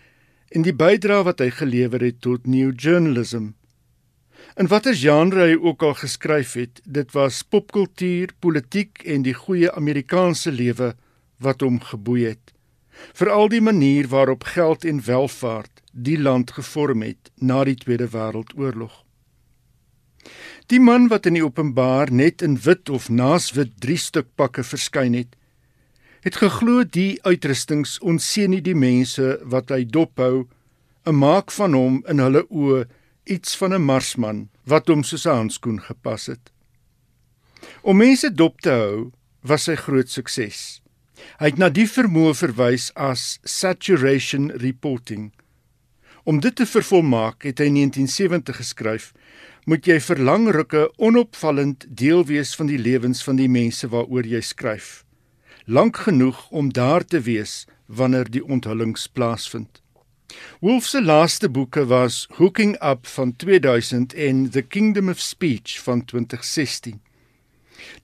en die bydrae wat hy gelewer het tot new journalism. In watter genre hy ook al geskryf het, dit was popkultuur, politiek en die goeie Amerikaanse lewe wat hom geboei het. Veral die manier waarop geld en welvaart die land gevorm het na die Tweede Wêreldoorlog. Die man wat in die openbaar net in wit of naaswit drie stuk pakke verskyn het, het geglo die uitrustings onseën nie die mense wat hy dophou, 'n maak van hom in hulle oë iets van 'n marsman wat hom soos 'n handskoen gepas het. Om mense dop te hou was sy groot sukses. Hy het na die vermoë verwys as saturation reporting. Om dit te vervolmaak het hy in 1970 geskryf: "Moet jy vir lang rukke onopvallend deel wees van die lewens van die mense waaroor jy skryf. Lank genoeg om daar te wees wanneer die onthullings plaasvind." Wolf se laaste boeke was Hooking Up van 2000 en The Kingdom of Speech van 2016.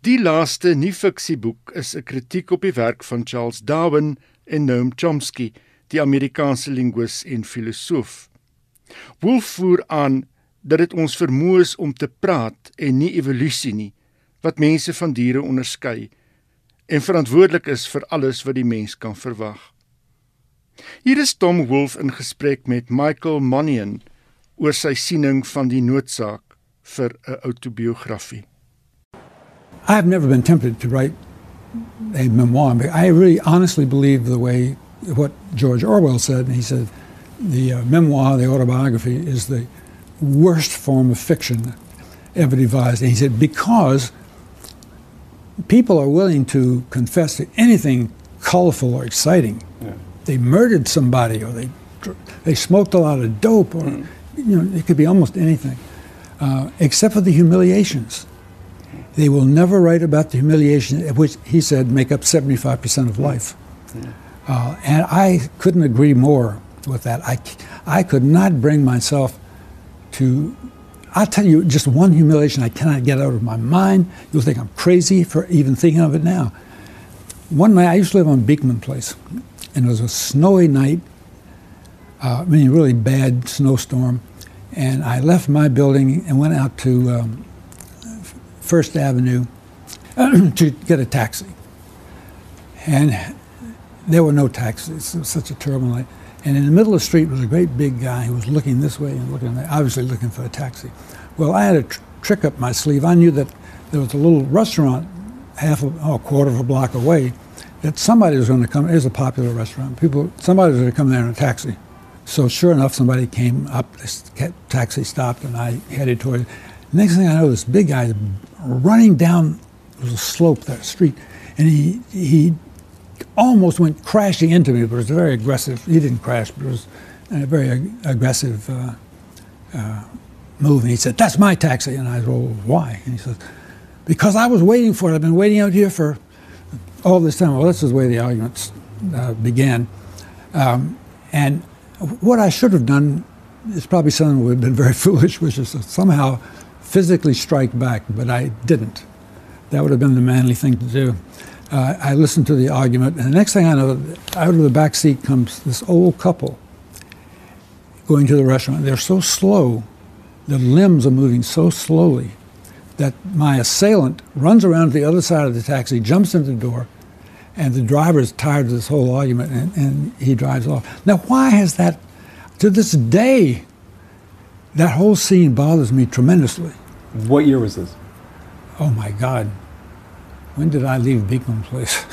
Die laaste nie-fiksieboek is 'n kritiek op die werk van Charles Darwin en Noam Chomsky, die Amerikaanse linguis en filosoof. Wolf voer aan dat dit ons vermoë om te praat en nie evolusie nie wat mense van diere onderskei en verantwoordelik is vir alles wat die mens kan verwag. Hier is Tom Wolf in gesprek met Michael Monian oor sy siening van die noodsaak vir 'n autobiografie. I have never been tempted to write a memoir, but I really honestly believe the way what George Orwell said. He said the uh, memoir, the autobiography, is the worst form of fiction ever devised. And he said because people are willing to confess to anything colorful or exciting. Yeah they murdered somebody or they they smoked a lot of dope or mm. you know it could be almost anything uh, except for the humiliations They will never write about the humiliation, which he said make up 75% of life. Uh, and I couldn't agree more with that. I, I could not bring myself to, I'll tell you just one humiliation I cannot get out of my mind. You'll think I'm crazy for even thinking of it now. One night, I used to live on Beekman Place, and it was a snowy night, uh, I mean, really bad snowstorm. And I left my building and went out to um, First Avenue to get a taxi. And there were no taxis. It was such a terrible night. And in the middle of the street was a great big guy who was looking this way and looking that, obviously looking for a taxi. Well, I had a tr- trick up my sleeve. I knew that there was a little restaurant half a, oh, a quarter of a block away that somebody was going to come. It was a popular restaurant. People, somebody was going to come there in a taxi. So sure enough, somebody came up. This taxi stopped, and I headed toward. it. Next thing I know, this big guy is running down there was a slope that street, and he he almost went crashing into me. But it was very aggressive. He didn't crash, but it was a very ag- aggressive uh, uh, move. And he said, "That's my taxi." And I said, "Well, why?" And he said, "Because I was waiting for it. I've been waiting out here for all this time." Well, this is the way the arguments uh, began, um, and what I should have done is probably something that would have been very foolish, which is to somehow physically strike back, but I didn't. That would have been the manly thing to do. Uh, I listened to the argument, and the next thing I know, out of the back seat comes this old couple going to the restaurant. They're so slow, their limbs are moving so slowly that my assailant runs around to the other side of the taxi, jumps into the door, and the driver is tired of this whole argument and, and he drives off. Now, why has that, to this day, that whole scene bothers me tremendously. What year was this? Oh my God. When did I leave Beekman Place?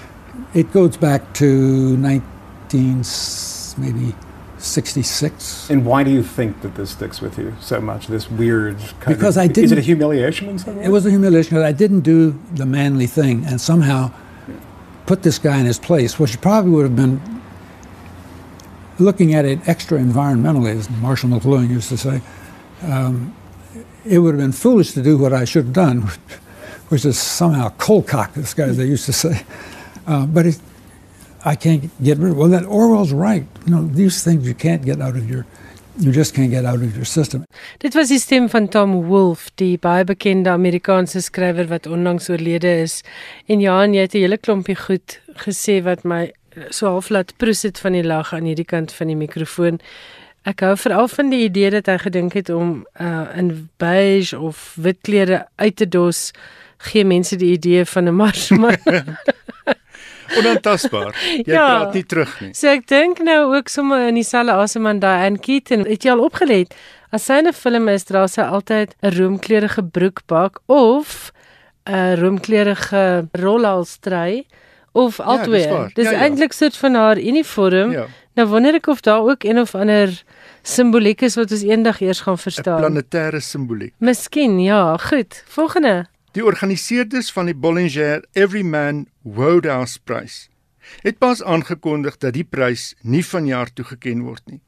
it goes back to 19, s- maybe 66. And why do you think that this sticks with you so much? This weird kind Because of, I Is it a humiliation in some way? It was a humiliation because I didn't do the manly thing and somehow put this guy in his place, which probably would have been looking at it extra environmentally, as Marshall McLuhan used to say. Um, it would have been foolish to do what I should have done, which is somehow cold cock this guy, as they used to say. Uh, but it, I can't get rid of Well, that Orwell's right. You know, these things you can't get out of your, you just can't get out of your system. Dit was die stem van Tom Wolfe, die baie bekende Amerikaanse skrywer wat onlangs oorlede is. En ja, en jy het 'n hele klompie goed gesê wat my so half laat proes het van die lag aan hierdie kant van die mikrofoon. Ek hou veral van die idee dat hy gedink het om uh, in beige of wit klere uit te dos gee mense die idee van 'n marsman. Onaantastbaar. Jy Ja. praat nie terug nie. So ek dink nou ook sommer in dieselfde asem aan Diane Keaton. Het jy al opgelet as sy 'n film is, dra sy altyd 'n roomkleurige broekpak of 'n roomkleurige rolhalstrui of dis albei. waar. Dis Ja, ja. eintlik soort van haar uniform. Ja, Nou wonder ek of daar ook een of ander simboliek is wat ons eendag eers gaan 'n verstaan. planetêre simboliek. Miskien, ja, goed. Volgende. Die organiseerders van die Bollinger Everyman Wodehouse Prys het pas aangekondig dat die prys nie vanjaar toegeken word nie.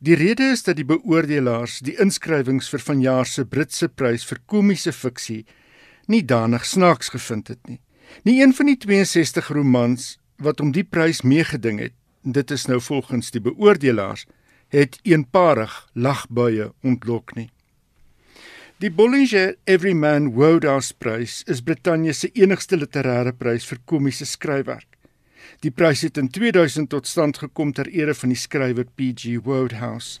Die rede is dat die beoordelaars die inskrywings vir vanjaar se Britse prys vir komiese fiksie nie danig snaaks gevind het nie. Nie een van die 62 romans wat om die prys meegeding het, dit is nou volgens die beoordelaars, het eenparig lagbuie ontlok nie. Die Bollinger Everyman Wodehouse Prys is Brittanje se enigste literêre prys vir komiese skryfwerk. Die prys het in 2000 tot stand gekom ter ere van die skrywer P.G. Wodehouse.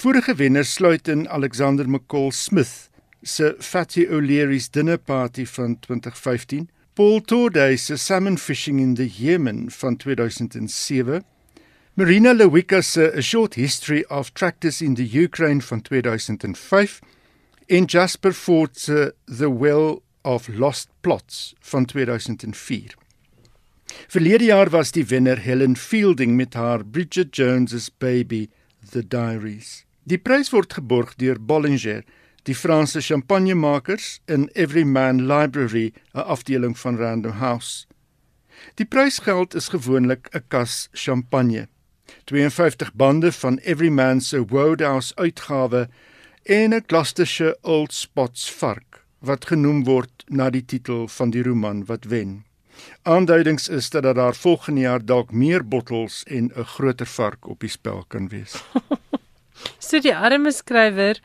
Vorige wenners sluit in Alexander McCall Smith se Fatty O'Leary's Dinner Party van 2015, Paul Torday se Salmon Fishing in the Yemen van 2007, Marina Lewica se A Short History of Tractors in the Ukraine van 2005 en Jasper Ford se The Well of Lost Plots van 2004. Verlede jaar was die wenner Helen Fielding met haar Bridget Jones's Baby The Diaries. Die prys word geborg deur Bollinger, die Franse champagnemakers in Everyman Library, 'n afdeling van Random House. Die prysgeld is gewoonlik 'n kas champagne. 52 bande van Everyman se Wodehouse uitgawe en 'n Gloucestershire Old Spots vark wat genoem word na die titel van die roman wat wen. Aanduidings is dat daar volgende jaar dalk meer bottels en 'n groter vark op die spel kan wees. so die arme skrywer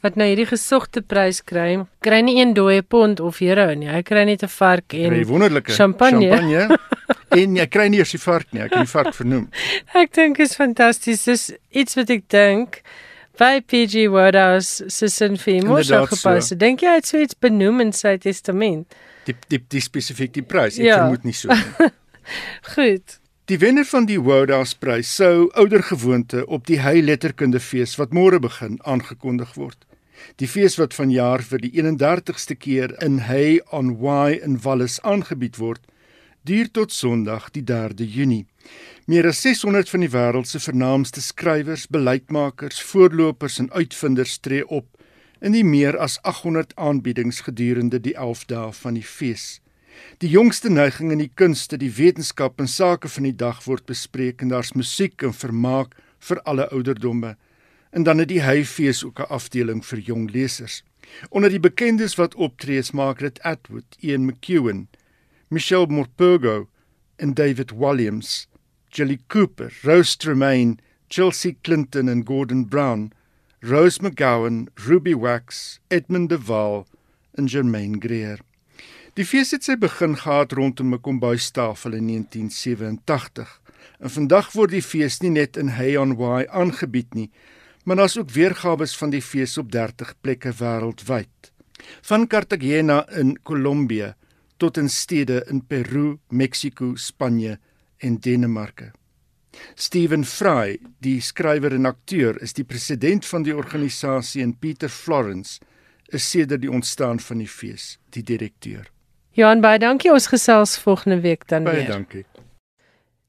wat nou hierdie gesogte prys kry, kry nie een dooie pond of euro nie. Hy kry net 'n vark en wonderlike champagne. champagne. en jy kry nie eers die vark nie, ek het die vark vernoem. Ek dink is fantasties. Dis iets wat ek dink by PG Wodehouse se sin vir mos gepas. So. Dink jy hy het so iets benoem in sy testament? Die die die spesifiek die prys. Ek ja. vermoed nie so nie. Goed. Die wenner van die Wodehouse prys sou ouer gewoonte op die Hy Letterkundefees wat môre begin aangekondig word. Die fees wat vanjaar vir die 31ste keer in Hay on Wye in Wallis aangebied word, duur tot Sondag die 3de Junie. Meer as 600 van die wêreld se vernaamste skrywers, beleidsmakers, voorlopers en uitvinders tree op in die meer as 800 aanbiedings gedurende die 11 dae van die fees. Die jongste neiging in die kunste, die wetenskap en sake van die dag word bespreek en daar's musiek en vermaak vir alle ouderdomme en dan het die Hyfees ook 'n afdeling vir jong lesers. Onder die bekendes wat optree is Margaret Atwood, Ian McEwan, Michelle Morpurgo en David Williams, Jelly Cooper, Rose Tremaine, Chelsea Clinton en Gordon Brown, Rose McGowan, Ruby Wax, Edmund de Waal en Germaine Greer. Die fees het sy begin gehad rondom 'n kombuistafel in 1987. En vandag word die fees nie net in Hay on Wye aangebied nie, maar daar's ook weergawe van die fees op 30 plekke wêreldwyd. Van Cartagena in Kolumbie tot in stede in Peru, Mexiko, Spanje en Denemarke. Steven Fry, die skrywer en akteur, is die president van die organisasie en Peter Florence is sedert die ontstaan van die fees die direkteur. Johan baie dankie ons gesels volgende week dan baie weer. Baie dankie.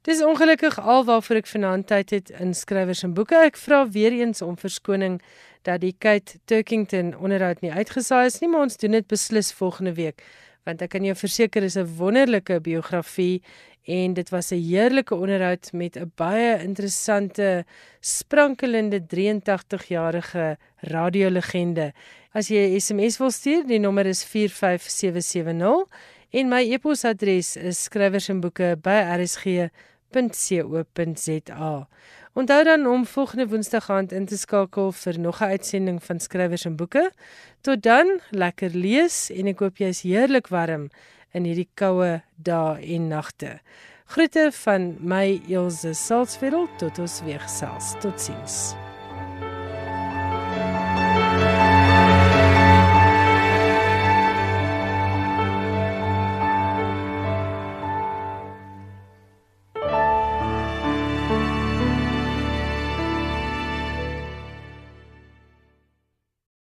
Dis ongelukkig alwaarvoor ek vanaand tyd het in skrywers en boeke. Ek vra weer eens om verskoning dat die Kate Turkington onderhoud nie uitgesaai is nie, maar ons doen dit beslis volgende week want ek kan jou verseker is 'n wonderlike biografie en dit was 'n heerlike onderhoud met 'n baie interessante sprankelende 83-jarige radiolegende. As jy 'n SMS wil stuur, die nommer is 45770 en my e-posadres is skrywersenboeke@rsg.co.za. Onthou dan om volgende Woensdag aand in te skakel vir nog 'n uitsending van skrywers en boeke. Tot dan, lekker lees en ek hoop jy's heerlik warm in hierdie koue dae en nagte. Groete van my Elsje Salzwetel tot ons weer gesels. Totsiens.